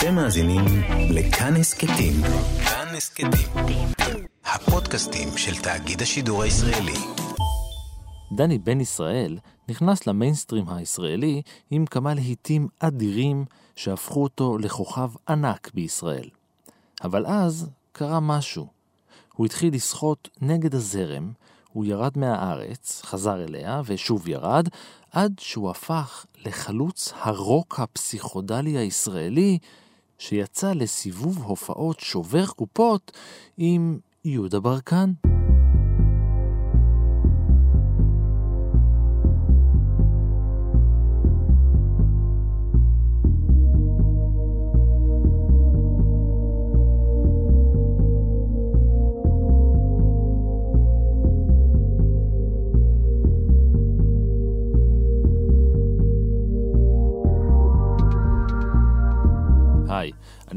אתם מאזינים לכאן הסכתים. כאן הסכתים. הפודקאסטים של תאגיד השידור הישראלי. דני בן ישראל נכנס למיינסטרים הישראלי עם כמה להיטים אדירים שהפכו אותו לכוכב ענק בישראל. אבל אז קרה משהו. הוא התחיל לשחות נגד הזרם, הוא ירד מהארץ, חזר אליה ושוב ירד, עד שהוא הפך לחלוץ הרוק הפסיכודלי הישראלי, שיצא לסיבוב הופעות שובר קופות עם יהודה ברקן.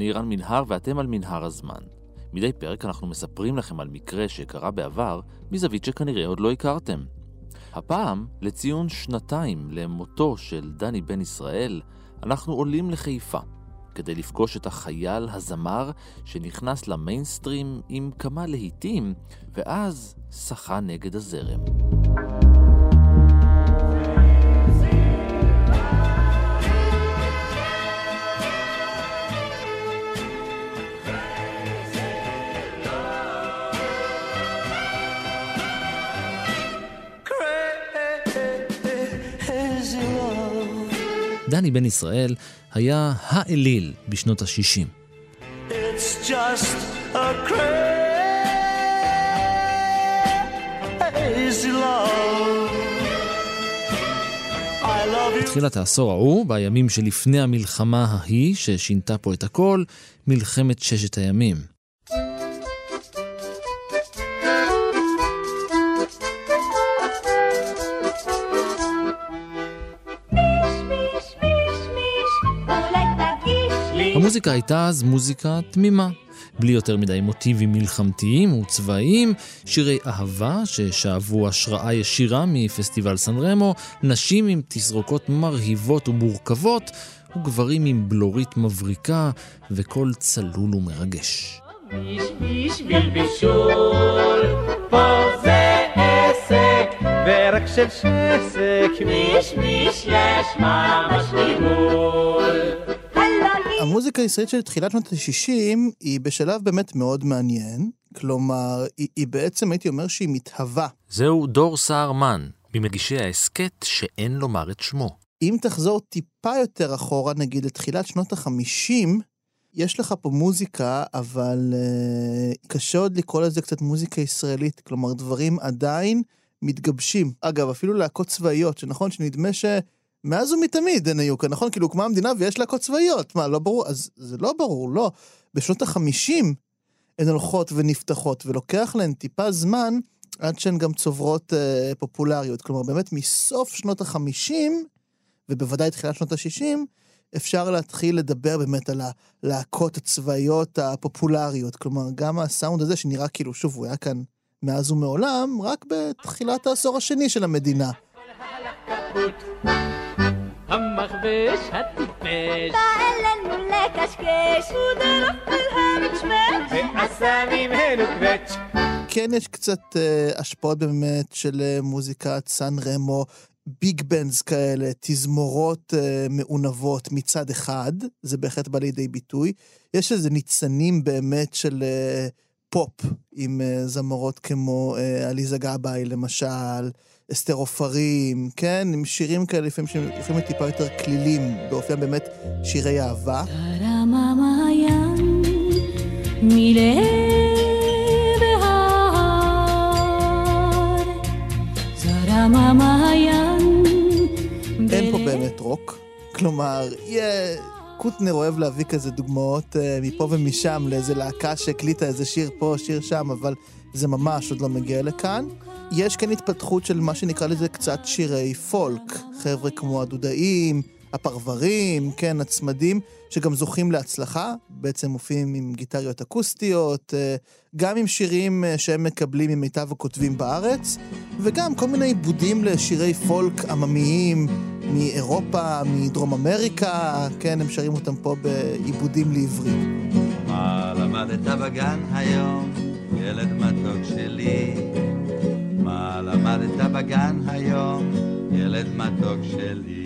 אני רן מנהר ואתם על מנהר הזמן. מדי פרק אנחנו מספרים לכם על מקרה שקרה בעבר מזווית שכנראה עוד לא הכרתם. הפעם, לציון שנתיים למותו של דני בן ישראל, אנחנו עולים לחיפה כדי לפגוש את החייל הזמר שנכנס למיינסטרים עם כמה להיטים, ואז שחה נגד הזרם. בן ישראל היה האליל בשנות ה-60. It's just a crazy love. Love. בתחילת העשור ההוא, בימים שלפני המלחמה ההיא, ששינתה פה את הכל, מלחמת ששת הימים. המוזיקה הייתה אז מוזיקה תמימה, בלי יותר מדי מוטיבים מלחמתיים וצבאיים, שירי אהבה ששאבו השראה ישירה מפסטיבל סן רמו, נשים עם תסרוקות מרהיבות ומורכבות, וגברים עם בלורית מבריקה וקול צלול ומרגש. מיש בשביל בישול, פה זה עסק, ורק של שסק, מיש מיש יש ממש ניהול. המוזיקה הישראלית של תחילת שנות ה-60 היא בשלב באמת מאוד מעניין. כלומר, היא, היא בעצם, הייתי אומר שהיא מתהווה. זהו דור סהרמן, ממגישי ההסכת שאין לומר את שמו. אם תחזור טיפה יותר אחורה, נגיד לתחילת שנות ה-50, יש לך פה מוזיקה, אבל uh, קשה עוד לקרוא לזה קצת מוזיקה ישראלית. כלומר, דברים עדיין מתגבשים. אגב, אפילו להקות צבאיות, שנכון שנדמה ש... מאז ומתמיד הן היו כאן, נכון? כאילו הוקמה המדינה ויש להקות צבאיות. מה, לא ברור? אז זה לא ברור, לא. בשנות החמישים הן הולכות ונפתחות, ולוקח להן טיפה זמן עד שהן גם צוברות אה, פופולריות. כלומר, באמת מסוף שנות החמישים, ובוודאי תחילת שנות השישים, אפשר להתחיל לדבר באמת על הלהקות הצבאיות הפופולריות. כלומר, גם הסאונד הזה שנראה כאילו, שוב, הוא היה כאן מאז ומעולם, רק בתחילת העשור השני של המדינה. המכבש הטיפש, בא אלינו לקשקש ודרך על המצמץ ועשה ממנו קווץ'. כן יש קצת אה, השפעות באמת של אה, מוזיקת סן רמו, big bands כאלה, תזמורות אה, מעונבות מצד אחד, זה בהחלט בא לידי ביטוי. יש איזה ניצנים באמת של אה, פופ, עם אה, זמרות כמו אה, עליזה גבאי למשל, אסתר עופרים, כן? עם שירים כאלה לפעמים שהם לפעמים טיפה יותר כלילים, באופיים באמת שירי אהבה. אין פה באמת רוק. כלומר, יהיה... קוטנר אוהב להביא כזה דוגמאות אה, מפה ומשם לאיזה להקה שהקליטה איזה שיר פה, שיר שם, אבל זה ממש עוד לא מגיע לכאן. יש כאן התפתחות של מה שנקרא לזה קצת שירי פולק. חבר'ה כמו הדודאים, הפרברים, כן, הצמדים, שגם זוכים להצלחה, בעצם מופיעים עם גיטריות אקוסטיות, אה, גם עם שירים אה, שהם מקבלים ממיטב הכותבים בארץ, וגם כל מיני עיבודים לשירי פולק עממיים, מאירופה, מדרום אמריקה, כן, הם שרים אותם פה בעיבודים לעברית. מה למדת בגן היום, ילד מתוק שלי? מה למדת בגן היום, ילד מתוק שלי?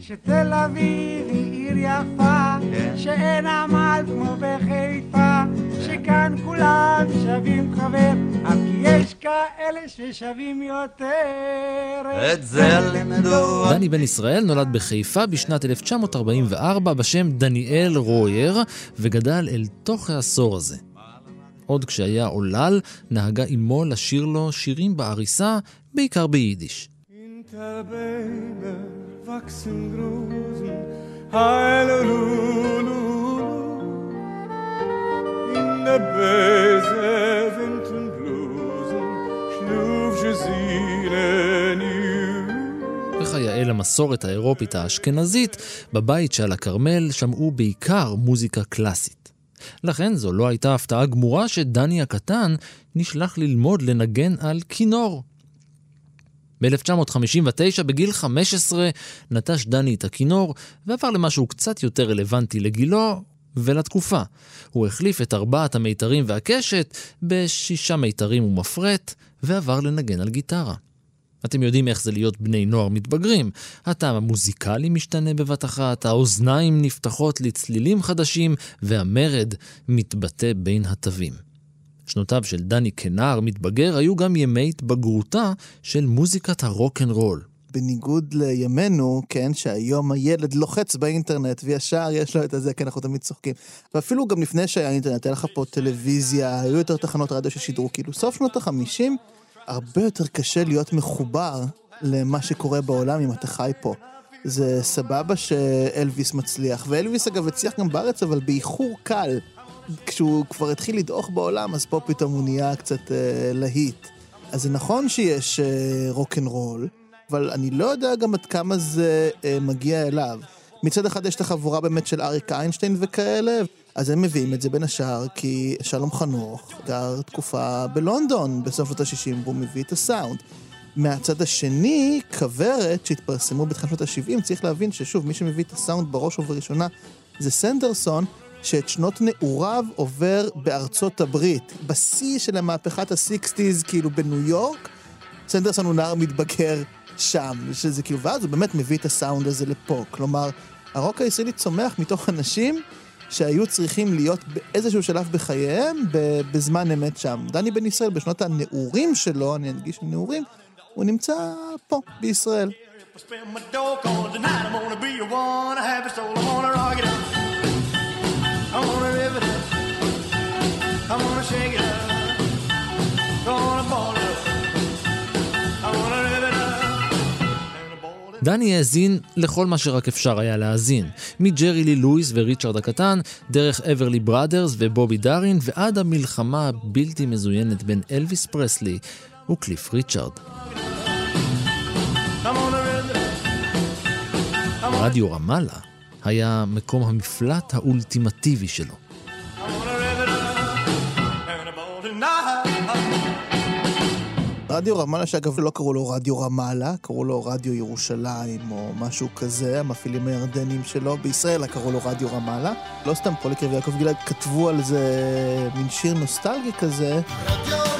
שתל אביב היא עיר יפה, כן. שאין עמל כמו בחיפה, שכאן כולם שווים חבר, אך כי יש כאלה ששווים יותר. את זה לימדו דני בן ישראל נולד בחיפה בשנת 1944 בשם דניאל רויר, וגדל אל תוך העשור הזה. עוד כשהיה עולל, נהגה אמו לשיר לו שירים בעריסה, בעיקר ביידיש. Hinter Bäumen wachsen Rosen, Heilululu. In der Böse Winden Blusen schlug new. וכיאה למסורת האירופית האשכנזית, בבית שעל הכרמל שמעו בעיקר מוזיקה קלאסית. לכן זו לא הייתה הפתעה גמורה שדני הקטן נשלח ללמוד לנגן על כינור. ב-1959, בגיל 15, נטש דני את הכינור ועבר למשהו קצת יותר רלוונטי לגילו ולתקופה. הוא החליף את ארבעת המיתרים והקשת בשישה מיתרים ומפרט, ועבר לנגן על גיטרה. אתם יודעים איך זה להיות בני נוער מתבגרים. הטעם המוזיקלי משתנה בבת אחת, האוזניים נפתחות לצלילים חדשים, והמרד מתבטא בין התווים. שנותיו של דני כנער מתבגר היו גם ימי התבגרותה של מוזיקת הרוקנרול. בניגוד לימינו, כן, שהיום הילד לוחץ באינטרנט וישר יש לו את הזה, כן, אנחנו תמיד צוחקים. ואפילו גם לפני שהיה אינטרנט, היה לך פה טלוויזיה, היו יותר תחנות רדיו ששידרו, כאילו סוף שנות החמישים, הרבה יותר קשה להיות מחובר למה שקורה בעולם אם אתה חי פה. זה סבבה שאלוויס מצליח, ואלוויס אגב הצליח גם בארץ, אבל באיחור קל. כשהוא כבר התחיל לדעוך בעולם, אז פה פתאום הוא נהיה קצת אה, להיט. אז זה נכון שיש אה, רוקנרול, אבל אני לא יודע גם עד כמה זה אה, מגיע אליו. מצד אחד יש את החבורה באמת של אריק איינשטיין וכאלה, אז הם מביאים את זה בין השאר כי שלום חנוך גר תקופה בלונדון בסוף שנות ה-60 והוא מביא את הסאונד. מהצד השני, כוורת שהתפרסמו בתחילת שנות ה-70, צריך להבין ששוב, מי שמביא את הסאונד בראש ובראשונה זה סנדרסון, שאת שנות נעוריו עובר בארצות הברית. בשיא של מהפכת הסיקסטיז, כאילו בניו יורק, סנדרסון הוא נער מתבגר שם, שזה כאילו, ואז הוא באמת מביא את הסאונד הזה לפה. כלומר, הרוק הישראלי צומח מתוך אנשים שהיו צריכים להיות באיזשהו שלב בחייהם בזמן אמת שם. דני בן ישראל, בשנות הנעורים שלו, אני אדגיש נעורים, הוא נמצא פה, בישראל. Spend my dough, 'cause tonight I'm gonna be a one, a soul, I'm gonna rock it up. דני האזין לכל מה שרק אפשר היה להאזין, מג'רי לי לואיס וריצ'רד הקטן, דרך אברלי בראדרס ובובי דארין, ועד המלחמה הבלתי מזוינת בין אלוויס פרסלי וקליף ריצ'רד. רדיו רמאללה היה מקום המפלט האולטימטיבי שלו. רדיו רמאללה, שאגב לא קראו לו רדיו רמאללה, קראו לו רדיו ירושלים או משהו כזה, המפעילים הירדנים שלו. בישראל קראו לו רדיו רמאללה. לא סתם פוליקר ויעקב גלעד כתבו על זה מין שיר נוסטלגי כזה. רדיו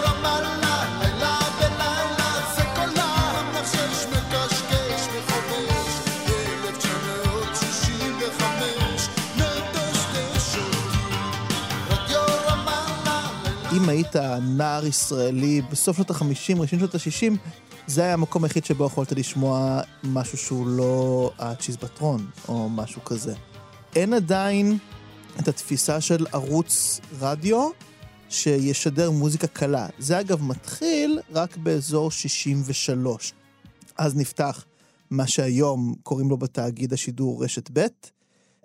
היית נער ישראלי בסוף שנות ה-50, ראשון שנות ה-60, זה היה המקום היחיד שבו יכולת לשמוע משהו שהוא לא הצ'יזבטרון או משהו כזה. אין עדיין את התפיסה של ערוץ רדיו שישדר מוזיקה קלה. זה אגב מתחיל רק באזור 63. אז נפתח מה שהיום קוראים לו בתאגיד השידור רשת ב',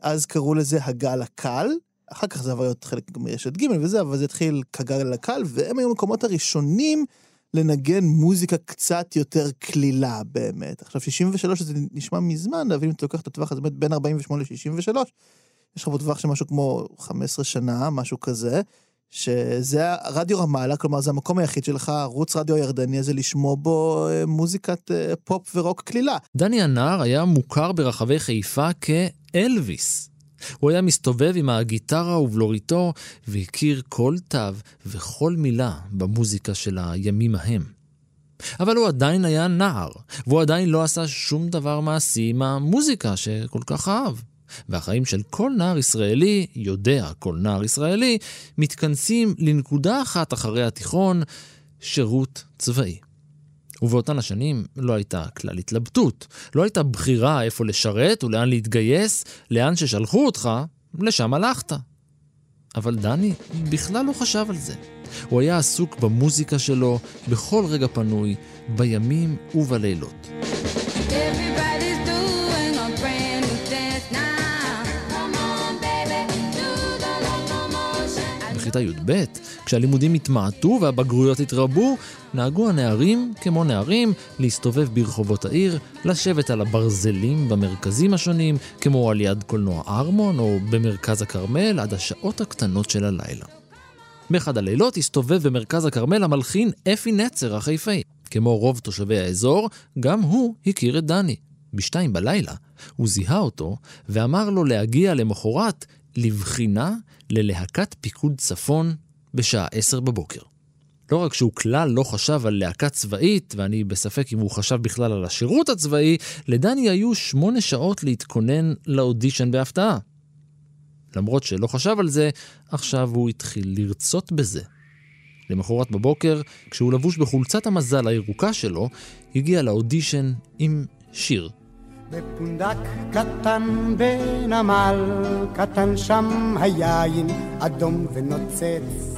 אז קראו לזה הגל הקל, אחר כך זה עבר להיות חלק מרשת ג' וזה, אבל זה התחיל כגל הקל, והם היו המקומות הראשונים לנגן מוזיקה קצת יותר קלילה באמת. עכשיו, 63 זה נשמע מזמן, אבל אם אתה לוקח את הטווח הזה באמת בין 48 ל-63, יש לך פה טווח של משהו כמו 15 שנה, משהו כזה, שזה רדיו רמאללה, כלומר זה המקום היחיד שלך, ערוץ רדיו ירדני הזה, לשמוע בו אה, מוזיקת אה, פופ ורוק קלילה. דני הנער היה מוכר ברחבי חיפה כאלוויס. הוא היה מסתובב עם הגיטרה ובלוריתו והכיר כל תו וכל מילה במוזיקה של הימים ההם. אבל הוא עדיין היה נער, והוא עדיין לא עשה שום דבר מעשי עם המוזיקה שכל כך אהב. והחיים של כל נער ישראלי, יודע כל נער ישראלי, מתכנסים לנקודה אחת אחרי התיכון, שירות צבאי. ובאותן השנים לא הייתה כלל התלבטות, לא הייתה בחירה איפה לשרת ולאן להתגייס, לאן ששלחו אותך, לשם הלכת. אבל דני בכלל לא חשב על זה. הוא היה עסוק במוזיקה שלו בכל רגע פנוי, בימים ובלילות. Everybody's בכיתה י"ב, כשהלימודים התמעטו והבגרויות התרבו, נהגו הנערים, כמו נערים, להסתובב ברחובות העיר, לשבת על הברזלים במרכזים השונים, כמו על יד קולנוע ארמון או במרכז הכרמל, עד השעות הקטנות של הלילה. באחד הלילות הסתובב במרכז הכרמל המלחין אפי נצר החיפאי. כמו רוב תושבי האזור, גם הוא הכיר את דני. בשתיים בלילה הוא זיהה אותו ואמר לו להגיע למחרת לבחינה ללהקת פיקוד צפון בשעה עשר בבוקר. לא רק שהוא כלל לא חשב על להקה צבאית, ואני בספק אם הוא חשב בכלל על השירות הצבאי, לדני היו שמונה שעות להתכונן לאודישן בהפתעה. למרות שלא חשב על זה, עכשיו הוא התחיל לרצות בזה. למחרת בבוקר, כשהוא לבוש בחולצת המזל הירוקה שלו, הגיע לאודישן עם שיר. בפונדק קטן בנמל קטן שם היין אדום ונוצץ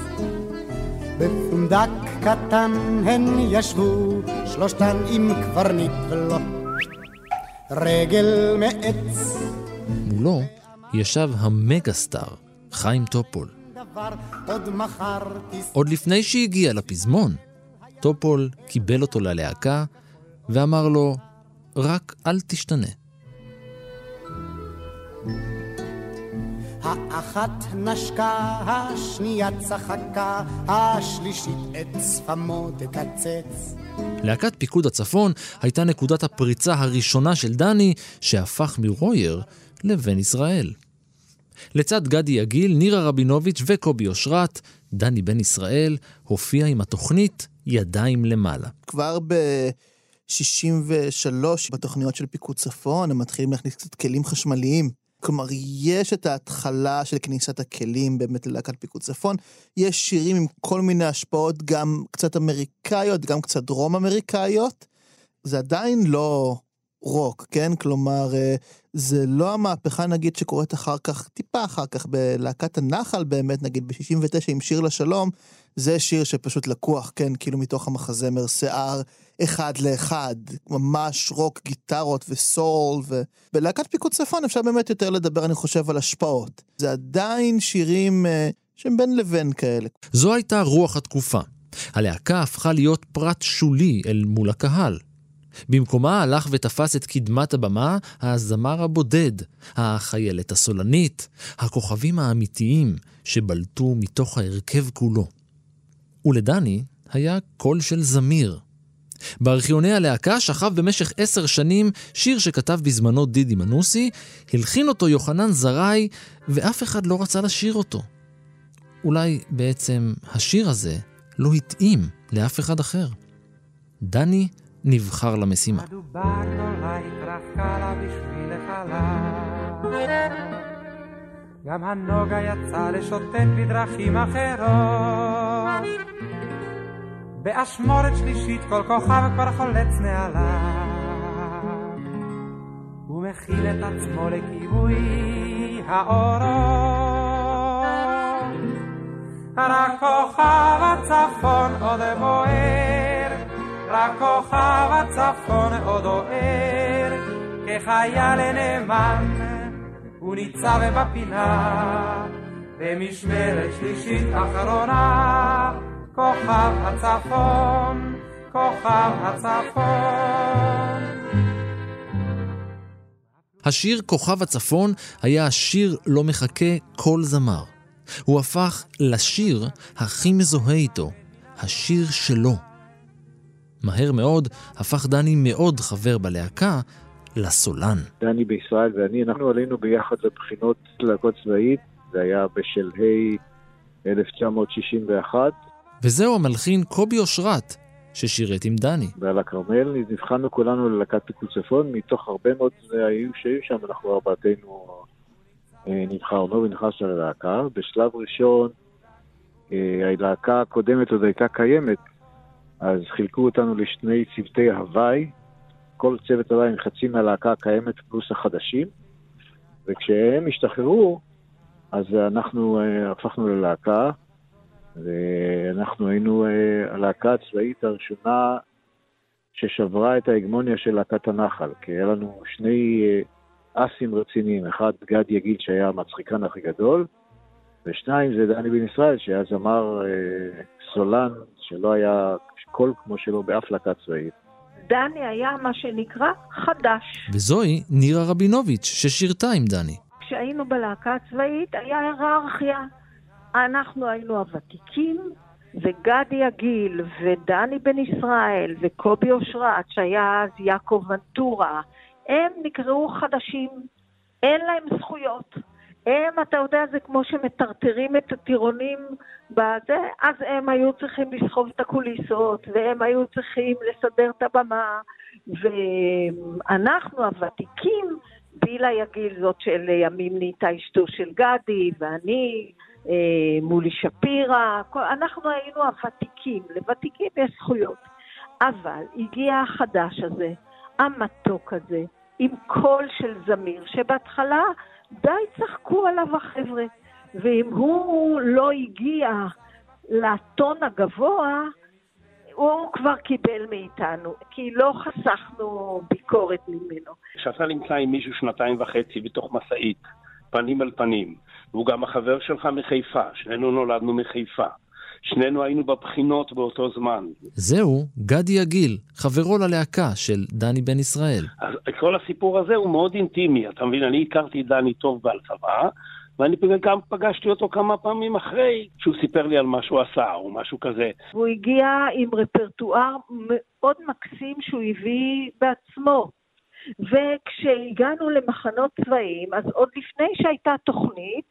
בפונדק קטן הן ישבו שלושתן עם קברניט ולו רגל מעץ מולו ישב ה mega star, חיים טופול. עוד. עוד לפני שהגיע לפזמון, טופול קיבל אותו ללהקה ואמר לו, רק אל תשתנה. האחת נשקה, השנייה צחקה, השלישית את שפמו תקצץ. להקת פיקוד הצפון הייתה נקודת הפריצה הראשונה של דני, שהפך מרויר לבן ישראל. לצד גדי יגיל, נירה רבינוביץ' וקובי אושרת, דני בן ישראל הופיע עם התוכנית ידיים למעלה. כבר ב-63, בתוכניות של פיקוד צפון, הם מתחילים להכניס קצת כלים חשמליים. כלומר, יש את ההתחלה של כניסת הכלים באמת ללהקת פיקוד צפון. יש שירים עם כל מיני השפעות, גם קצת אמריקאיות, גם קצת דרום אמריקאיות. זה עדיין לא רוק, כן? כלומר, אה, זה לא המהפכה, נגיד, שקורית אחר כך, טיפה אחר כך, בלהקת הנחל באמת, נגיד, ב-69 עם שיר לשלום, זה שיר שפשוט לקוח, כן, כאילו מתוך המחזמר שיער אחד לאחד, ממש רוק, גיטרות וסול, ובלהקת פיקוד צפון אפשר באמת יותר לדבר, אני חושב, על השפעות. זה עדיין שירים אה, שהם בין לבין כאלה. זו הייתה רוח התקופה. הלהקה הפכה להיות פרט שולי אל מול הקהל. במקומה הלך ותפס את קדמת הבמה הזמר הבודד, החיילת הסולנית, הכוכבים האמיתיים שבלטו מתוך ההרכב כולו. ולדני היה קול של זמיר. בארכיוני הלהקה שכב במשך עשר שנים שיר שכתב בזמנו דידי מנוסי, הלחין אותו יוחנן זרעי, ואף אחד לא רצה לשיר אותו. אולי בעצם השיר הזה לא התאים לאף אחד אחר. דני נבחר למשימה. גם הנוגה יצא לשוטט בדרכים אחרות. באשמורת שלישית כל כוכב כבר חולץ מעליו. הוא מכין את עצמו לכיבוי האורות. רק כוכב הצפון עוד בוער. רק כוכב הצפון עוד אוהר, כחייל נאמן, הוא ניצב בפינה, במשמרת שלישית אחרונה, כוכב הצפון, כוכב הצפון. השיר כוכב הצפון היה השיר לא מחכה כל זמר. הוא הפך לשיר הכי מזוהה איתו, השיר שלו. מהר מאוד הפך דני מאוד חבר בלהקה לסולן. דני בישראל ואני, אנחנו עלינו ביחד לבחינות להקות צבאית, זה היה בשלהי 1961, וזהו המלחין קובי אושרת, ששירת עם דני. ועל הכרמל נבחנו כולנו ללהקת פיקוד צפון, מתוך הרבה מאוד היו שהיו שם, אנחנו ארבעתנו אה, נבחרנו ונכנסנו ללהקה. בשלב ראשון, אה, הלהקה הקודמת עוד הייתה קיימת, אז חילקו אותנו לשני צוותי הוואי, כל צוות הוואי עם חצי מהלהקה הקיימת פלוס החדשים, וכשהם השתחררו, אז אנחנו אה, הפכנו ללהקה, ואנחנו היינו אה, הלהקה הצבאית הראשונה ששברה את ההגמוניה של להקת הנחל, כי היה לנו שני אה, אסים רציניים, אחד גד יגיד שהיה המצחיקן הכי גדול, ושניים זה דני בן ישראל שהיה זמר אה, סולן שלא היה קול כמו שלו באף להקה צבאית. דני היה מה שנקרא חדש. וזוהי נירה רבינוביץ', ששירתה עם דני. כשהיינו בלהקה הצבאית היה היררכיה. אנחנו היינו הוותיקים, וגדי הגיל, ודני בן ישראל, וקובי אושרת, שהיה אז יעקב ונטורה, הם נקראו חדשים, אין להם זכויות. הם, אתה יודע, זה כמו שמטרטרים את הטירונים בזה, אז הם היו צריכים לסחוב את הקוליסות, והם היו צריכים לסדר את הבמה, ואנחנו הוותיקים, בילה יגיל זאת של ימים נהייתה אשתו של גדי, ואני, אה, מולי שפירא, אנחנו היינו הוותיקים, לוותיקים יש זכויות. אבל הגיע החדש הזה, המתוק הזה, עם קול של זמיר, שבהתחלה די צחקו עליו החבר'ה, ואם הוא לא הגיע לטון הגבוה, הוא כבר קיבל מאיתנו, כי לא חסכנו ביקורת ממנו. כשאתה נמצא עם מישהו שנתיים וחצי בתוך משאית, פנים אל פנים, והוא גם החבר שלך מחיפה, שנינו נולדנו מחיפה, שנינו היינו בבחינות באותו זמן. זהו גדי יגיל, חברו ללהקה של דני בן ישראל. אז כל הסיפור הזה הוא מאוד אינטימי, אתה מבין? אני הכרתי את דני טוב בהלצבה, ואני גם פגשתי אותו כמה פעמים אחרי שהוא סיפר לי על מה שהוא עשה, או משהו כזה. והוא הגיע עם רפרטואר מאוד מקסים שהוא הביא בעצמו. וכשהגענו למחנות צבאיים, אז עוד לפני שהייתה תוכנית,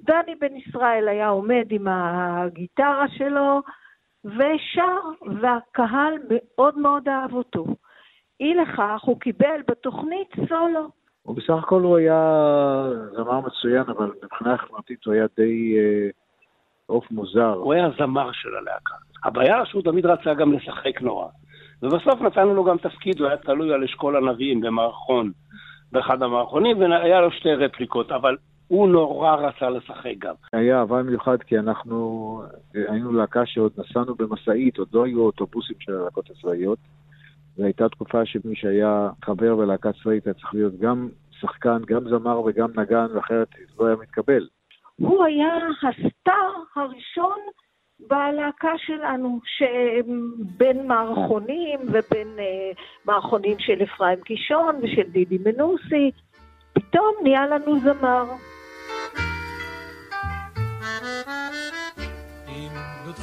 דני בן ישראל היה עומד עם הגיטרה שלו ושר, והקהל מאוד מאוד אהב אותו. אי לכך, הוא קיבל בתוכנית סולו. ובסך הכל הוא היה זמר מצוין, אבל מבחינה חברתית הוא היה די אה, עוף מוזר. הוא היה זמר של הלהקה. הבעיה שהוא תמיד רצה גם לשחק נורא. ובסוף נתנו לו גם תפקיד, הוא היה תלוי על אשכול הנביאים במערכון, באחד המערכונים, והיה לו שתי רפליקות, אבל הוא נורא רצה לשחק גם. היה אהבה מיוחד כי אנחנו אה, היינו להקה שעוד נסענו במשאית, עוד לא היו אוטובוסים של הלהקות הצבאיות. והייתה תקופה שמי שהיה חבר בלהקה צבאית היה צריך להיות גם שחקן, גם זמר וגם נגן, ואחרת לא היה מתקבל. הוא היה הסטאר הראשון בלהקה שלנו, שבין מערכונים ובין אה, מערכונים של אפרים קישון ושל דידי מנוסי, פתאום נהיה לנו זמר.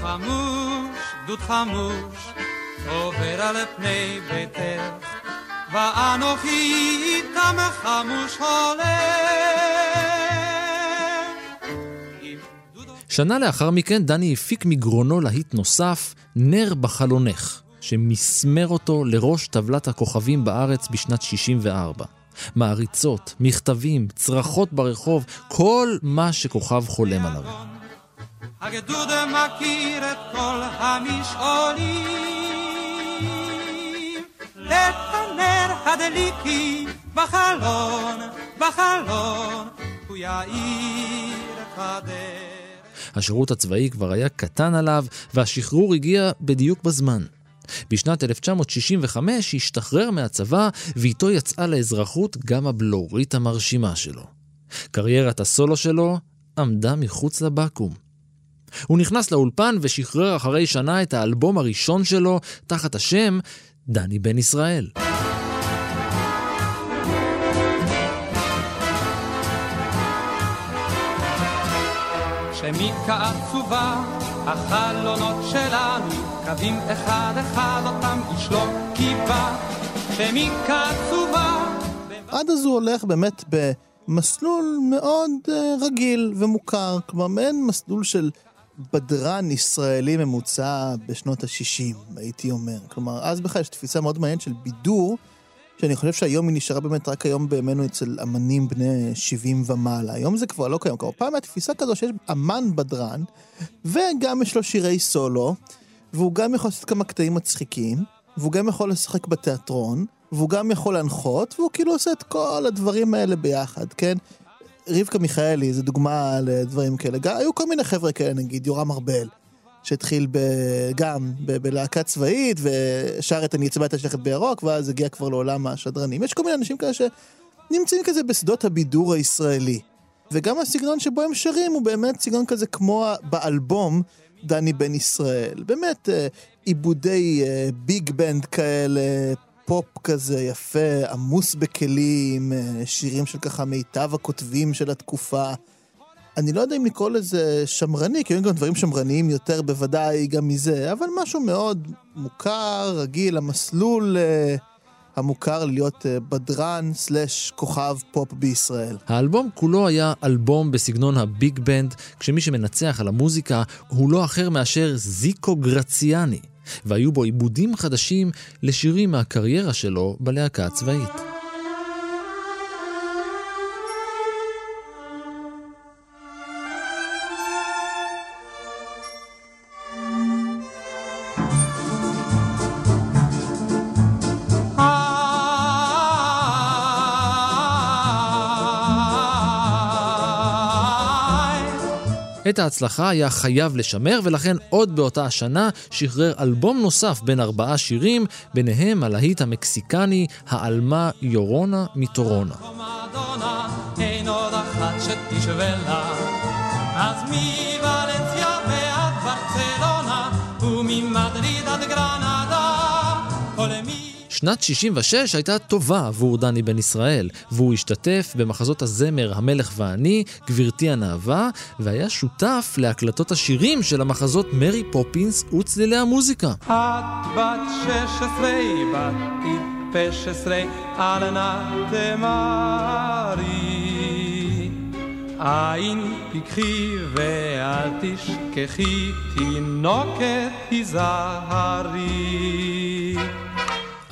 חמוש, דוד חמוש, עובר על פני ביתך, ואנוכי איתם חמוש הולך. שנה לאחר מכן דני הפיק מגרונו להיט נוסף, נר בחלונך, שמסמר אותו לראש טבלת הכוכבים בארץ בשנת 64. מעריצות, מכתבים, צרחות ברחוב, כל מה שכוכב חולם עליו. הגדוד מכיר את כל המשעולים, הנר הדליקי בחלון, בחלון, הוא יאיר את הדרך. השירות הצבאי כבר היה קטן עליו, והשחרור הגיע בדיוק בזמן. בשנת 1965 השתחרר מהצבא, ואיתו יצאה לאזרחות גם הבלורית המרשימה שלו. קריירת הסולו שלו עמדה מחוץ לבקו"ם. הוא נכנס לאולפן ושחרר אחרי שנה את האלבום הראשון שלו תחת השם דני בן ישראל. שמיקה עצובה, החלונות שלנו, קווים אחד אחד אותם איש לא קיווה. שמיקה עצובה, עד אז הוא הולך באמת במסלול מאוד אה, רגיל ומוכר, כלומר מעין מסלול של בדרן ישראלי ממוצע בשנות ה-60, הייתי אומר. כלומר, אז בכלל יש תפיסה מאוד מעניינת של בידור, שאני חושב שהיום היא נשארה באמת רק היום בימינו אצל אמנים בני 70 ומעלה. היום זה כבר לא קיים. כלומר, פעם הייתה תפיסה כזו שיש אמן בדרן, וגם יש לו שירי סולו, והוא גם יכול לעשות כמה קטעים מצחיקים, והוא גם יכול לשחק בתיאטרון, והוא גם יכול להנחות, והוא כאילו עושה את כל הדברים האלה ביחד, כן? רבקה מיכאלי, זו דוגמה לדברים כאלה. גם, היו כל מיני חבר'ה כאלה, נגיד יורם ארבל, שהתחיל ב, גם ב, בלהקה צבאית, ושר את אני אצבע את השלכת בירוק, ואז הגיע כבר לעולם השדרנים. יש כל מיני אנשים כאלה שנמצאים כזה בשדות הבידור הישראלי. וגם הסגנון שבו הם שרים הוא באמת סגנון כזה כמו באלבום דני בן ישראל. באמת אה, עיבודי אה, big band כאלה, פופ כזה יפה, עמוס בכלים, אה, שירים של ככה מיטב הכותבים של התקופה. אני לא יודע אם לקרוא לזה שמרני, כי היו גם דברים שמרניים יותר בוודאי גם מזה, אבל משהו מאוד מוכר, רגיל, המסלול אה, המוכר להיות אה, בדרן slash כוכב פופ בישראל. האלבום כולו היה אלבום בסגנון ה big band, כשמי שמנצח על המוזיקה הוא לא אחר מאשר זיקו גרציאני, והיו בו עיבודים חדשים לשירים מהקריירה שלו בלהקה הצבאית. את ההצלחה היה חייב לשמר, ולכן עוד באותה השנה שחרר אלבום נוסף בין ארבעה שירים, ביניהם הלהיט המקסיקני, העלמה יורונה מטורונה. אז מוולנסיה ועד שנת 66 הייתה טובה עבור דני בן ישראל, והוא השתתף במחזות הזמר "המלך ואני", "גברתי הנאווה", והיה שותף להקלטות השירים של המחזות "מרי פופינס" וצלילי המוזיקה. את בת שש עשרה, בת טיפש עשרה, אל נא. עין פיקחי ואל תשכחי, תינוקת היזהרי.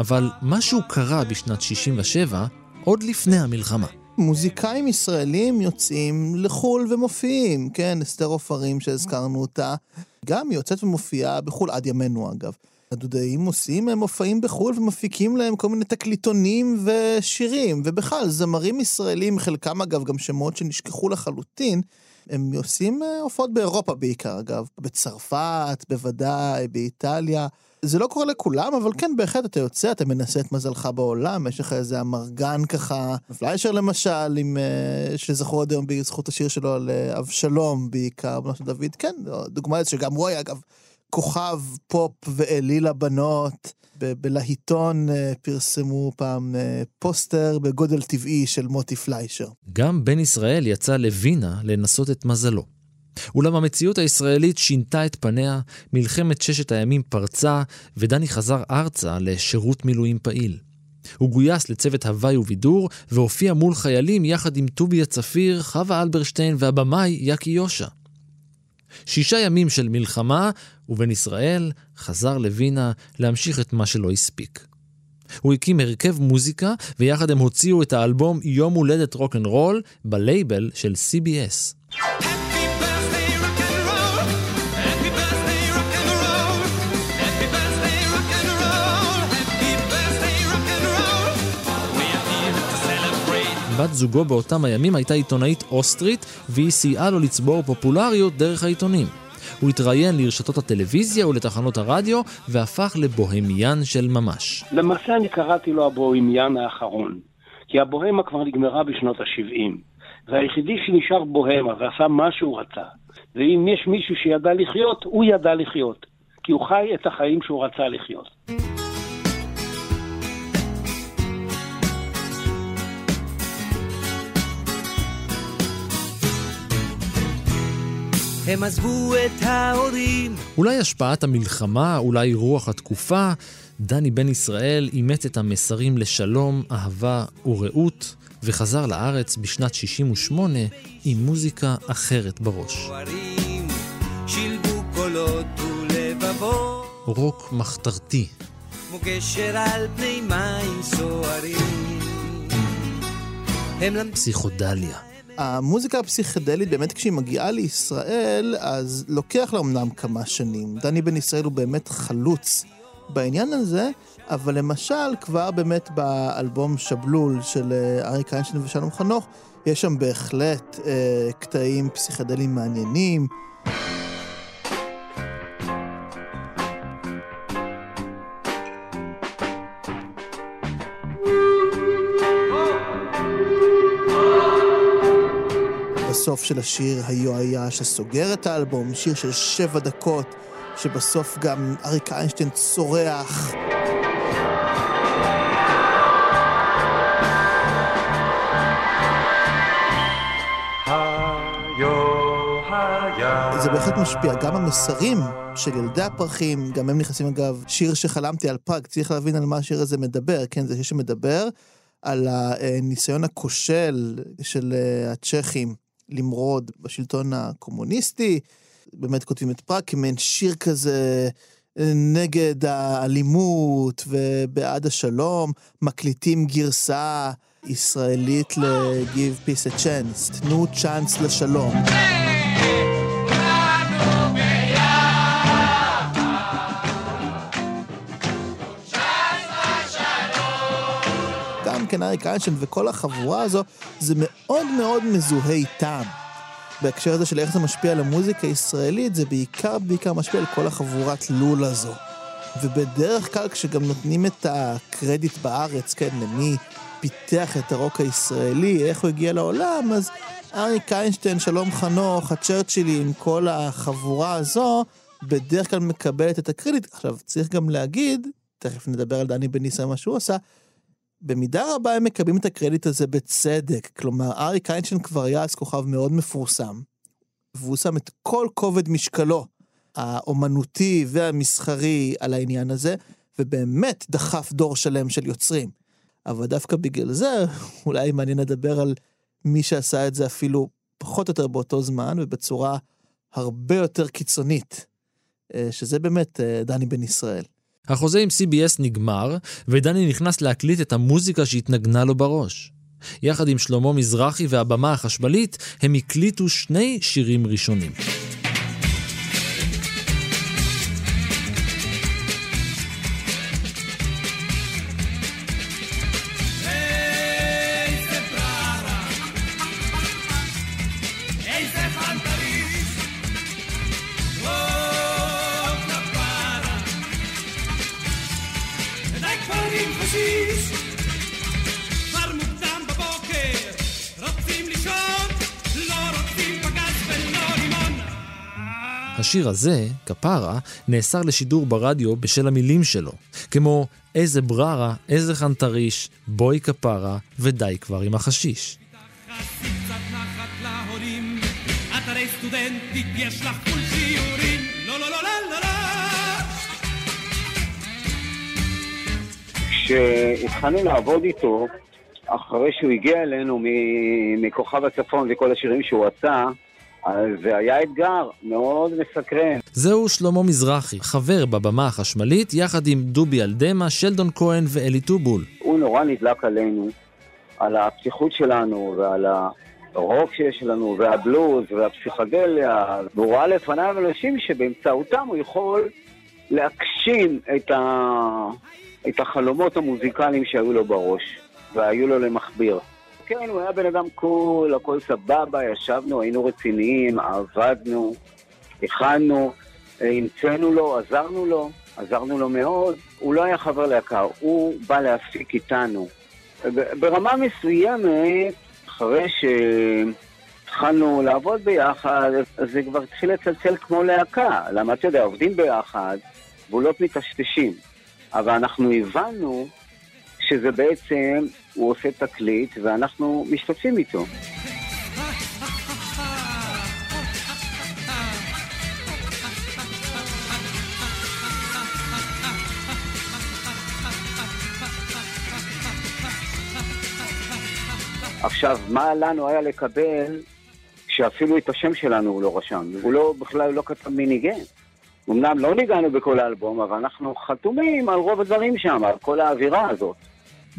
אבל משהו קרה בשנת 67, עוד לפני המלחמה. מוזיקאים ישראלים יוצאים לחו"ל ומופיעים, כן, אסתר עופרים שהזכרנו אותה, גם היא יוצאת ומופיעה בחו"ל עד ימינו אגב. הדודאים עושים מופעים בחו"ל ומפיקים להם כל מיני תקליטונים ושירים, ובכלל, זמרים ישראלים, חלקם אגב גם שמות שנשכחו לחלוטין, הם עושים אה, הופעות באירופה בעיקר אגב, בצרפת, בוודאי, באיטליה. זה לא קורה לכולם, אבל כן, בהחלט, אתה יוצא, אתה מנסה את מזלך בעולם, יש לך איזה אמרגן ככה, פליישר למשל, עם, אה, שזכור עד היום בזכות השיר שלו על אה, אבשלום בעיקר, בנו של דוד, כן, דוגמה שגם הוא היה, אגב, כוכב פופ ואליל הבנות. ב- בלהיטון אה, פרסמו פעם פוסטר בגודל טבעי של מוטי פליישר. גם בן ישראל יצא לווינה לנסות את מזלו. אולם המציאות הישראלית שינתה את פניה, מלחמת ששת הימים פרצה, ודני חזר ארצה לשירות מילואים פעיל. הוא גויס לצוות הוואי ובידור, והופיע מול חיילים יחד עם טובי הצפיר, חווה אלברשטיין והבמאי יקי יושע. שישה ימים של מלחמה, ובן ישראל חזר לווינה להמשיך את מה שלא הספיק. הוא הקים הרכב מוזיקה, ויחד הם הוציאו את האלבום יום הולדת רוקנרול בלייבל של CBS. בת זוגו באותם הימים הייתה עיתונאית אוסטרית, והיא סייעה לו לצבור פופולריות דרך העיתונים. הוא התראיין לרשתות הטלוויזיה ולתחנות הרדיו, והפך לבוהמיין של ממש. למעשה אני קראתי לו הבוהמיין האחרון, כי הבוהמה כבר נגמרה בשנות ה-70, והיחידי שנשאר בוהמה ועשה מה שהוא רצה, ואם יש מישהו שידע לחיות, הוא ידע לחיות, כי הוא חי את החיים שהוא רצה לחיות. הם עזבו את ההורים. אולי השפעת המלחמה, אולי רוח התקופה, דני בן ישראל אימץ את המסרים לשלום, אהבה ורעות, וחזר לארץ בשנת 68 עם מוזיקה אחרת בראש. רוק מחתרתי, כמו גשר על פני מים סוערים. פסיכודליה. המוזיקה הפסיכדלית באמת כשהיא מגיעה לישראל, אז לוקח לה אמנם כמה שנים. דני בן ישראל הוא באמת חלוץ בעניין הזה, אבל למשל כבר באמת באלבום שבלול של אה, אריק איינשטיין ושלום חנוך, יש שם בהחלט אה, קטעים פסיכדליים מעניינים. בסוף של השיר היו היה שסוגר את האלבום, שיר של שבע דקות, שבסוף גם אריק איינשטיין צורח. זה בהחלט משפיע, גם המסרים של ילדי הפרחים, גם הם נכנסים אגב, שיר שחלמתי על פג, צריך להבין על מה השיר הזה מדבר, כן, זה שיר שמדבר על הניסיון הכושל של אה, הצ'כים למרוד בשלטון הקומוניסטי, באמת כותבים את פראג כמעין שיר כזה אה, נגד האלימות ובעד השלום, מקליטים גרסה ישראלית ל-Give Peace a Chance, תנו צ'אנס לשלום. גם כן אריק איינשטיין וכל החבורה הזו, זה מאוד מאוד מזוהה איתם. בהקשר הזה של איך זה משפיע על המוזיקה הישראלית, זה בעיקר בעיקר משפיע על כל החבורת לול הזו. ובדרך כלל כשגם נותנים את הקרדיט בארץ, כן, למי פיתח את הרוק הישראלי, איך הוא הגיע לעולם, אז אריק איינשטיין, שלום חנוך, הצ'רצ'ילים, כל החבורה הזו, בדרך כלל מקבלת את הקרדיט. עכשיו, צריך גם להגיד, תכף נדבר על דני ישראל, מה שהוא עשה, במידה רבה הם מקבלים את הקרדיט הזה בצדק. כלומר, אריק איינשטיין כבר היה אז כוכב מאוד מפורסם, והוא שם את כל כובד משקלו, האומנותי והמסחרי, על העניין הזה, ובאמת דחף דור שלם של יוצרים. אבל דווקא בגלל זה, אולי מעניין לדבר על מי שעשה את זה אפילו פחות או יותר באותו זמן, ובצורה הרבה יותר קיצונית, אה, שזה באמת אה, דני בן ישראל. החוזה עם CBS נגמר, ודני נכנס להקליט את המוזיקה שהתנגנה לו בראש. יחד עם שלמה מזרחי והבמה החשמלית, הם הקליטו שני שירים ראשונים. הזה, כפרה, נאסר לשידור ברדיו בשל המילים שלו, כמו איזה בררה, איזה חנטריש, בואי כפרה, ודי כבר עם החשיש. כשהתחלנו לעבוד איתו, אחרי שהוא הגיע אלינו מכוכב הצפון וכל השירים שהוא עשה, זה היה אתגר מאוד מסקרן. זהו שלמה מזרחי, חבר בבמה החשמלית, יחד עם דובי אלדמה, שלדון כהן ואלי טובול. הוא נורא נדלק עלינו, על הפתיחות שלנו ועל הרוק שיש לנו, והבלוז והפסיכדליה, והוא ראה לפניו אנשים שבאמצעותם הוא יכול להגשים את, ה... את החלומות המוזיקליים שהיו לו בראש, והיו לו למכביר. כן, הוא היה בן אדם קול, הכל סבבה, ישבנו, היינו רציניים, עבדנו, הכנו, המצאנו לו, עזרנו לו, עזרנו לו מאוד. הוא לא היה חבר להקה, הוא בא להפיק איתנו. ברמה מסוימת, אחרי שהתחלנו לעבוד ביחד, זה כבר התחיל לצלצל כמו להקה. למה אתה יודע, עובדים ביחד, גבולות מטשטשים. אבל אנחנו הבנו שזה בעצם, הוא עושה תקליט ואנחנו משתתפים איתו. עכשיו, מה לנו היה לקבל שאפילו את השם שלנו הוא לא רשם? הוא לא, בכלל לא כתב מי ניגן. אמנם לא ניגענו בכל האלבום, אבל אנחנו חתומים על רוב הדברים שם, על כל האווירה הזאת.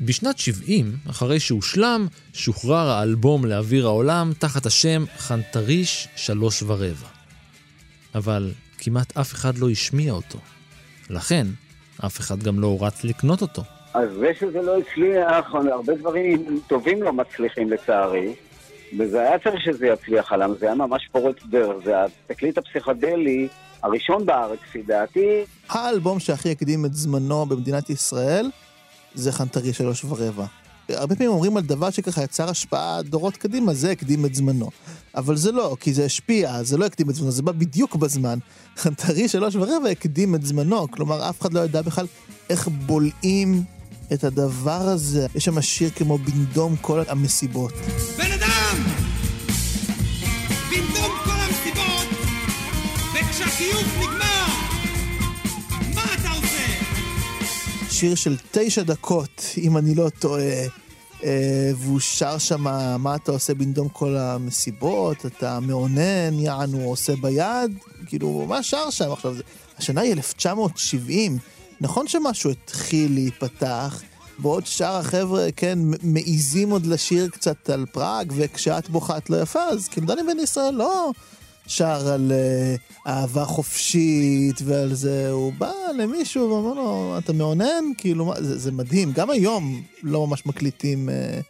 בשנת 70, אחרי שהושלם, שוחרר האלבום לאוויר העולם תחת השם חנטריש שלוש ורבע. אבל כמעט אף אחד לא השמיע אותו. לכן, אף אחד גם לא רץ לקנות אותו. אז זה שזה לא הצליח, הרבה דברים טובים לא מצליחים לצערי, וזה היה צריך שזה יצליח עליו, זה היה ממש פורץ דרך, זה התקליט הפסיכדלי הראשון בארץ, לפי דעתי. האלבום שהכי הקדים את זמנו במדינת ישראל זה חנטרי שלוש ורבע. הרבה פעמים אומרים על דבר שככה יצר השפעה דורות קדימה, זה הקדים את זמנו. אבל זה לא, כי זה השפיע, זה לא הקדים את זמנו, זה בא בדיוק בזמן. חנטרי שלוש ורבע הקדים את זמנו, כלומר אף אחד לא ידע בכלל איך בולעים את הדבר הזה. יש שם שיר כמו בנדום כל המסיבות. בן אדם! במקום כל המסיבות, וכשהכיוף שיר של תשע דקות, אם אני לא טועה. אה, והוא שר שם, מה אתה עושה בנדום כל המסיבות, אתה מאונן, יענו עושה ביד, כאילו, מה שר שם עכשיו? זה- השנה היא 1970, נכון שמשהו התחיל להיפתח, בעוד שאר החבר'ה, כן, מעיזים עוד לשיר קצת על פראג, וכשאת בוכה את לא יפה, אז כאילו דני בן ישראל לא שר על אה, אהבה חופשית ועל זה, הוא בא למישהו ואומר לו, אתה מאונן? כאילו, מה- זה, זה מדהים. גם היום לא ממש מקליטים אה,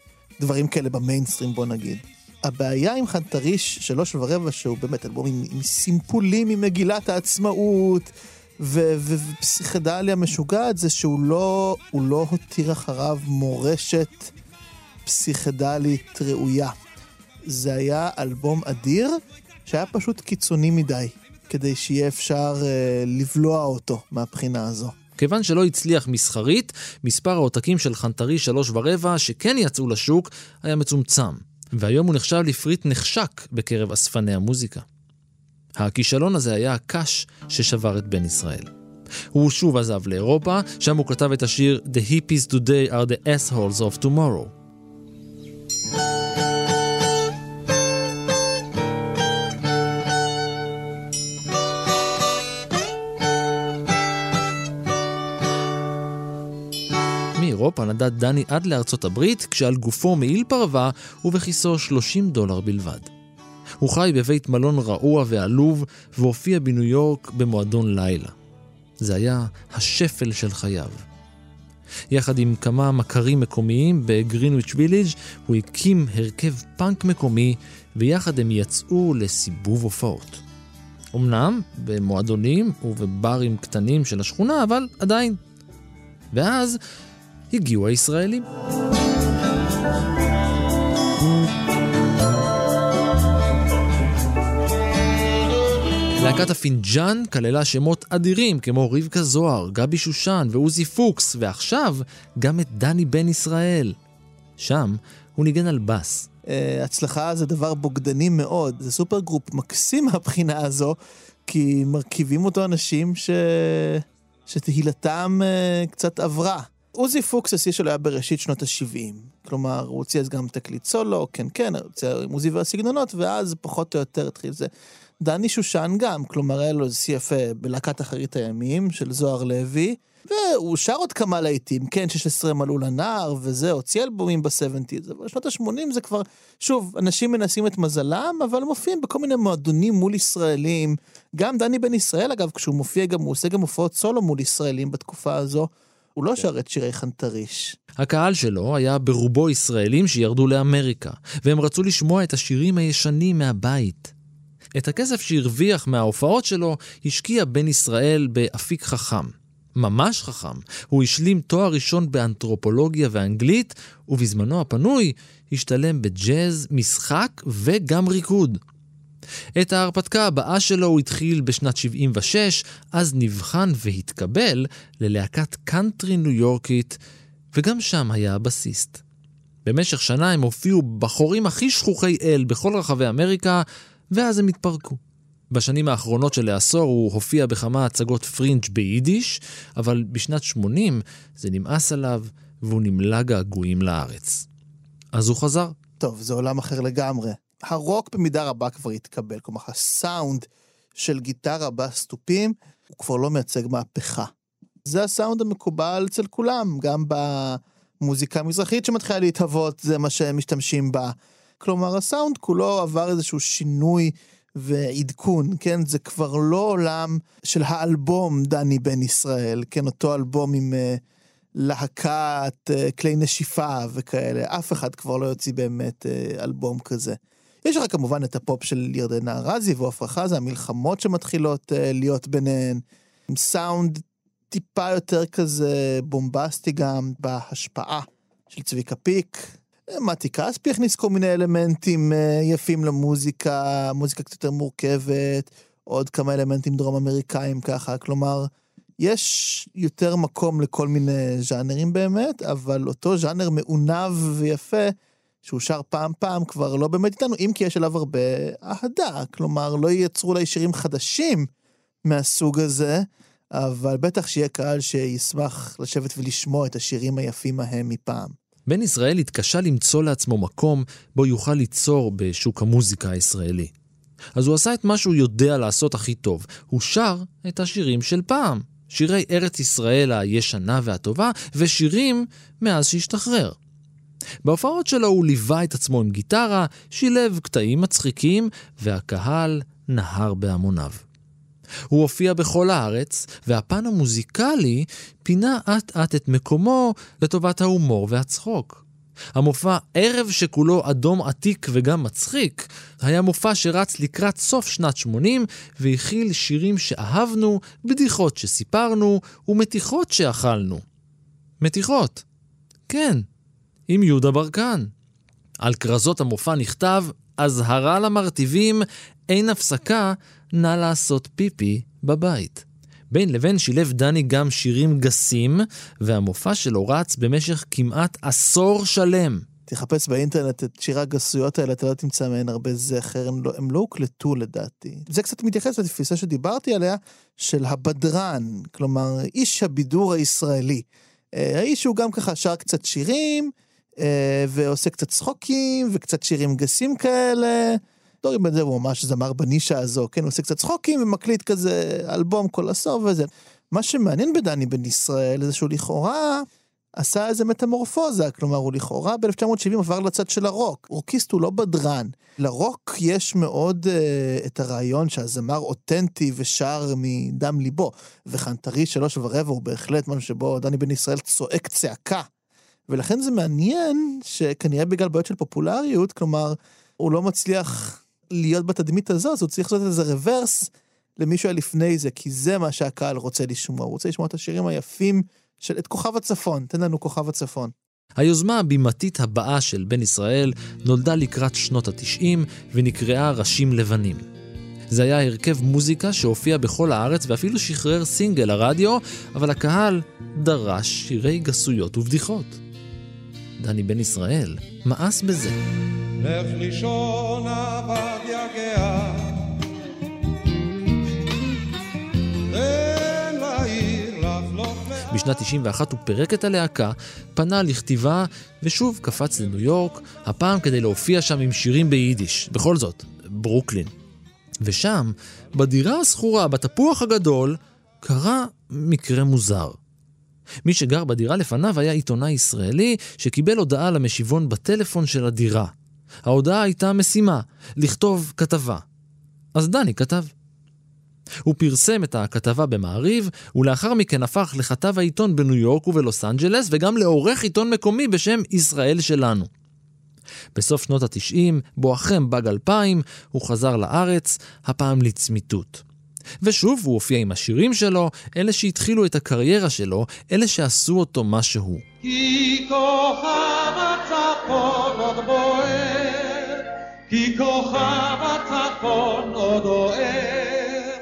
דברים כאלה במיינסטרים, בוא נגיד. הבעיה עם חנטריש שלוש ורבע, שהוא באמת אלבום עם, עם סימפולים ממגילת העצמאות, ופסיכדליה משוגעת, זה שהוא לא, לא הותיר אחריו מורשת פסיכדלית ראויה. זה היה אלבום אדיר, שהיה פשוט קיצוני מדי, כדי שיהיה אפשר אה, לבלוע אותו מהבחינה הזו. כיוון שלא הצליח מסחרית, מספר העותקים של חנטרי שלוש ורבע שכן יצאו לשוק היה מצומצם, והיום הוא נחשב לפריט נחשק בקרב אספני המוזיקה. הכישלון הזה היה הקש ששבר את בן ישראל. הוא שוב עזב לאירופה, שם הוא כתב את השיר The hippies today are the assholes of tomorrow. מאירופה נדד דני עד לארצות הברית, כשעל גופו מעיל פרווה ובכיסו 30 דולר בלבד. הוא חי בבית מלון רעוע ועלוב, והופיע בניו יורק במועדון לילה. זה היה השפל של חייו. יחד עם כמה מכרים מקומיים בגרינוויץ' ויליג' הוא הקים הרכב פאנק מקומי, ויחד הם יצאו לסיבוב הופעות. אמנם במועדונים ובברים קטנים של השכונה, אבל עדיין. ואז הגיעו הישראלים. להקת הפינג'אן כללה שמות אדירים כמו רבקה זוהר, גבי שושן ועוזי פוקס, ועכשיו גם את דני בן ישראל. שם הוא ניגן על בס. אה, הצלחה זה דבר בוגדני מאוד, זה supergroup מקסים מהבחינה הזו, כי מרכיבים אותו אנשים ש... שתהילתם אה, קצת עברה. עוזי פוקס, השיא שלו היה בראשית שנות ה-70. כלומר, הוא הוציא אז גם תקליט סולו, כן כן, הוא הוציא עם עוזי והסגנונות, ואז פחות או יותר התחיל זה. דני שושן גם, כלומר, היה לו שיא יפה בלהקת אחרית הימים של זוהר לוי, והוא שר עוד כמה להיטים, כן, 16 מלאו לנער, וזה, הוציא אלבומים ב-70's, אבל בשנות ה-80 זה כבר, שוב, אנשים מנסים את מזלם, אבל מופיעים בכל מיני מועדונים מול ישראלים. גם דני בן ישראל, אגב, כשהוא מופיע גם, הוא עושה גם הופעות סולו מול ישראלים בתקופה הזו. הוא לא שר את שירי חנטריש. הקהל שלו היה ברובו ישראלים שירדו לאמריקה, והם רצו לשמוע את השירים הישנים מהבית. את הכסף שהרוויח מההופעות שלו השקיע בן ישראל באפיק חכם. ממש חכם. הוא השלים תואר ראשון באנתרופולוגיה ואנגלית, ובזמנו הפנוי השתלם בג'אז, משחק וגם ריקוד. את ההרפתקה הבאה שלו הוא התחיל בשנת 76, אז נבחן והתקבל ללהקת קאנטרי ניו יורקית, וגם שם היה הבסיסט. במשך שנה הם הופיעו בחורים הכי שכוחי אל בכל רחבי אמריקה, ואז הם התפרקו. בשנים האחרונות של העשור הוא הופיע בכמה הצגות פרינג' ביידיש, אבל בשנת 80 זה נמאס עליו והוא נמלא געגועים לארץ. אז הוא חזר, טוב, זה עולם אחר לגמרי. הרוק במידה רבה כבר התקבל, כלומר, הסאונד של גיטרה בסטופים, הוא כבר לא מייצג מהפכה. זה הסאונד המקובל אצל כולם, גם במוזיקה המזרחית שמתחילה להתהוות, זה מה שהם משתמשים בה. כלומר, הסאונד כולו עבר איזשהו שינוי ועדכון, כן? זה כבר לא עולם של האלבום דני בן ישראל, כן? אותו אלבום עם אה, להקת אה, כלי נשיפה וכאלה. אף אחד כבר לא יוציא באמת אה, אלבום כזה. יש לך כמובן את הפופ של ירדנה ארזי ועפרה חזה, המלחמות שמתחילות אה, להיות ביניהן, עם סאונד טיפה יותר כזה בומבסטי גם בהשפעה של צביקה פיק. מתי כספי הכניס כל מיני אלמנטים אה, יפים למוזיקה, מוזיקה קצת יותר מורכבת, עוד כמה אלמנטים דרום אמריקאים ככה, כלומר, יש יותר מקום לכל מיני ז'אנרים באמת, אבל אותו ז'אנר מעונב ויפה, שהוא שר פעם פעם, כבר לא באמת איתנו, אם כי יש אליו הרבה אהדה, כלומר, לא ייצרו אולי שירים חדשים מהסוג הזה, אבל בטח שיהיה קהל שישמח לשבת ולשמוע את השירים היפים ההם מפעם. בן ישראל התקשה למצוא לעצמו מקום בו יוכל ליצור בשוק המוזיקה הישראלי. אז הוא עשה את מה שהוא יודע לעשות הכי טוב, הוא שר את השירים של פעם. שירי ארץ ישראל הישנה והטובה, ושירים מאז שהשתחרר. בהופעות שלו הוא ליווה את עצמו עם גיטרה, שילב קטעים מצחיקים, והקהל נהר בהמוניו. הוא הופיע בכל הארץ, והפן המוזיקלי פינה אט אט את מקומו לטובת ההומור והצחוק. המופע ערב שכולו אדום עתיק וגם מצחיק, היה מופע שרץ לקראת סוף שנת 80 והכיל שירים שאהבנו, בדיחות שסיפרנו ומתיחות שאכלנו. מתיחות. כן, עם יהודה ברקן. על כרזות המופע נכתב, אזהרה למרטיבים, אין הפסקה, נא לעשות פיפי בבית. בין לבין שילב דני גם שירים גסים, והמופע שלו רץ במשך כמעט עשור שלם. תחפש באינטרנט את שירי הגסויות האלה, אתה לא תמצא מהן הרבה זכר, הם לא, הם לא הוקלטו לדעתי. זה קצת מתייחס לתפיסה שדיברתי עליה, של הבדרן, כלומר, איש הבידור הישראלי. אה, האיש הוא גם ככה שר קצת שירים, ועושה קצת צחוקים, וקצת שירים גסים כאלה. דורי בן זאב הוא ממש זמר בנישה הזו, כן, הוא עושה קצת צחוקים ומקליט כזה אלבום כל הסוף וזה. מה שמעניין בדני בן ישראל זה שהוא לכאורה עשה איזה מטמורפוזה, כלומר הוא לכאורה ב-1970 עבר לצד של הרוק. רוקיסט הוא לא בדרן. לרוק יש מאוד uh, את הרעיון שהזמר אותנטי ושר מדם ליבו, וחנטרי שלוש ורבע הוא בהחלט משהו שבו דני בן ישראל צועק צעקה. ולכן זה מעניין שכנראה בגלל בעיות של פופולריות, כלומר, הוא לא מצליח להיות בתדמית הזו, אז הוא צריך לעשות איזה רוורס למישהו היה לפני זה, כי זה מה שהקהל רוצה לשמוע. הוא רוצה לשמוע את השירים היפים של את כוכב הצפון. תן לנו כוכב הצפון. היוזמה הבימתית הבאה של בן ישראל נולדה לקראת שנות התשעים ונקראה ראשים לבנים. זה היה הרכב מוזיקה שהופיע בכל הארץ ואפילו שחרר סינגל לרדיו, אבל הקהל דרש שירי גסויות ובדיחות. דני בן ישראל מאס בזה. לך לישון עבד יגע בשנת 91 הוא פירק את הלהקה, פנה לכתיבה, ושוב קפץ לניו יורק, הפעם כדי להופיע שם עם שירים ביידיש. בכל זאת, ברוקלין. ושם, בדירה השכורה, בתפוח הגדול, קרה מקרה מוזר. מי שגר בדירה לפניו היה עיתונאי ישראלי שקיבל הודעה למשיבון בטלפון של הדירה. ההודעה הייתה משימה, לכתוב כתבה. אז דני כתב. הוא פרסם את הכתבה במעריב, ולאחר מכן הפך לכתב העיתון בניו יורק ובלוס אנג'לס, וגם לעורך עיתון מקומי בשם ישראל שלנו. בסוף שנות התשעים, בואכם באג 2000, הוא חזר לארץ, הפעם לצמיתות. ושוב הוא הופיע עם השירים שלו, אלה שהתחילו את הקריירה שלו, אלה שעשו אותו מה שהוא. כי כוכב הצפון עוד בוער, כי כוכב הצפון עוד אוהר,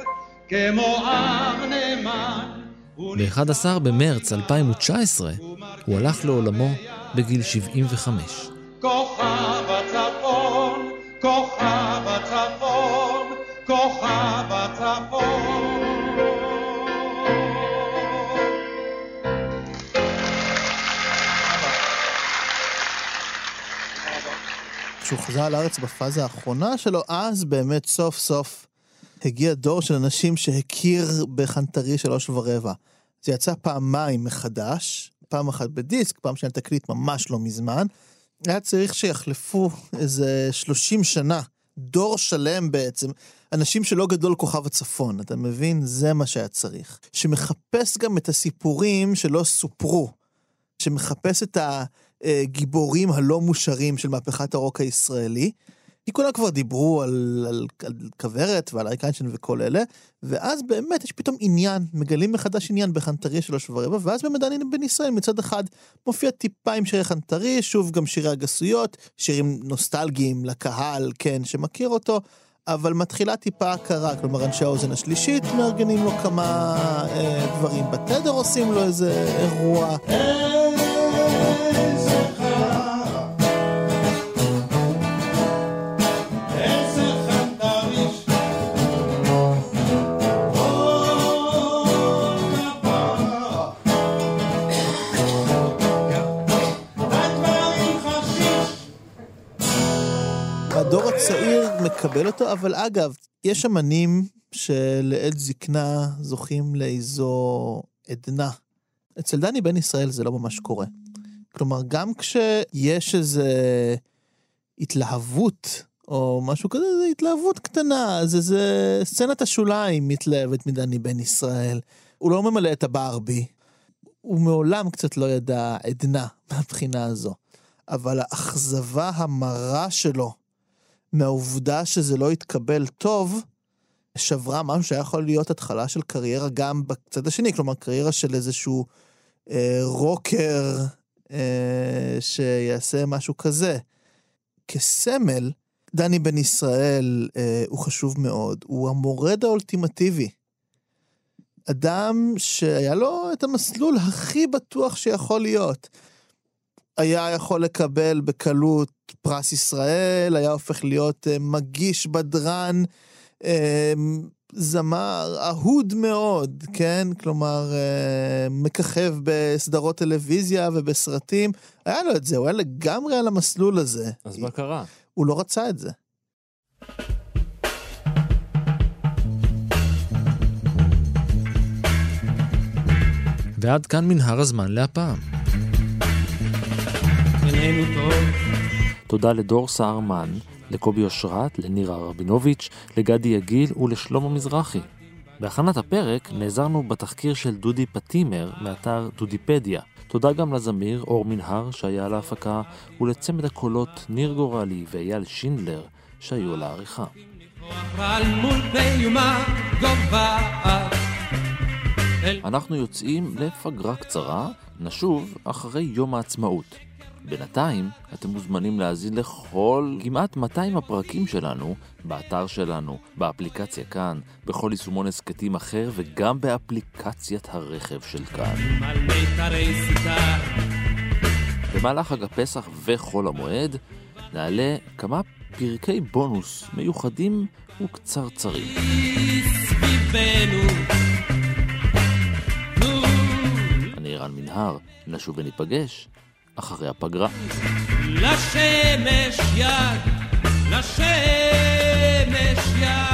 כמו אב נאמן. ב-11 במרץ 2019 הוא הלך לעולמו בגיל 75. כוכב הצפון, כוכב כשהוא חזר לארץ בפאזה האחרונה שלו, אז באמת סוף סוף הגיע דור של אנשים שהכיר בחנטרי שלוש ורבע. זה יצא פעמיים מחדש, פעם אחת בדיסק, פעם שנייה תקליט ממש לא מזמן. היה צריך שיחלפו איזה 30 שנה, דור שלם בעצם, אנשים שלא גדול כוכב הצפון, אתה מבין? זה מה שהיה צריך. שמחפש גם את הסיפורים שלא סופרו, שמחפש את הגיבורים הלא מושרים של מהפכת הרוק הישראלי. כי כולם כבר דיברו על, על, על כוורת ועל אריק איינשטיין וכל אלה, ואז באמת יש פתאום עניין, מגלים מחדש עניין בחנטרי שלוש ורבע, ואז במדענים בן ישראל מצד אחד מופיע טיפה עם שירי חנטרי, שוב גם שירי הגסויות, שירים נוסטלגיים לקהל, כן, שמכיר אותו, אבל מתחילה טיפה הכרה, כלומר אנשי האוזן השלישית מארגנים לו כמה אה, דברים בתדר, עושים לו איזה אירוע. הדור הצעיר מקבל אותו, אבל אגב, יש אמנים שלעת זקנה זוכים לאיזו עדנה. אצל דני בן ישראל זה לא ממש קורה. כלומר, גם כשיש איזה התלהבות, או משהו כזה, זה התלהבות קטנה, זה, זה סצנת השוליים מתלהבת מדני בן ישראל. הוא לא ממלא את הברבי, הוא מעולם קצת לא ידע עדנה מהבחינה הזו. אבל האכזבה המרה שלו מהעובדה שזה לא התקבל טוב, שברה משהו שהיה יכול להיות התחלה של קריירה גם בצד השני, כלומר קריירה של איזשהו אה, רוקר אה, שיעשה משהו כזה. כסמל, דני בן ישראל אה, הוא חשוב מאוד, הוא המורד האולטימטיבי. אדם שהיה לו את המסלול הכי בטוח שיכול להיות. היה יכול לקבל בקלות פרס ישראל, היה הופך להיות אה, מגיש בדרן, אה, זמר אהוד מאוד, כן? כלומר, אה, מככב בסדרות טלוויזיה ובסרטים. היה לו את זה, הוא היה לגמרי על המסלול הזה. אז מה קרה? הוא לא רצה את זה. ועד כאן מנהר הזמן להפעם. איננו טוב. תודה לדור סהרמן, לקובי אושרת, לנירה רבינוביץ', לגדי יגיל ולשלמה מזרחי. בהכנת הפרק נעזרנו בתחקיר של דודי פטימר מאתר דודיפדיה. תודה גם לזמיר אור מנהר שהיה על ההפקה, ולצמד הקולות ניר גורלי ואייל שינדלר שהיו על העריכה. אנחנו יוצאים לפגרה קצרה, נשוב אחרי יום העצמאות. בינתיים, אתם מוזמנים להאזין לכל כמעט 200 הפרקים שלנו, באתר שלנו, באפליקציה כאן, בכל יישומון הסכתים אחר וגם באפליקציית הרכב של כאן. במהלך חג הפסח וחול המועד, נעלה כמה פרקי בונוס מיוחדים וקצרצרים. אני רן מנהר, נשוב וניפגש אחרי הפגרה. לשמש יד, לשמש יד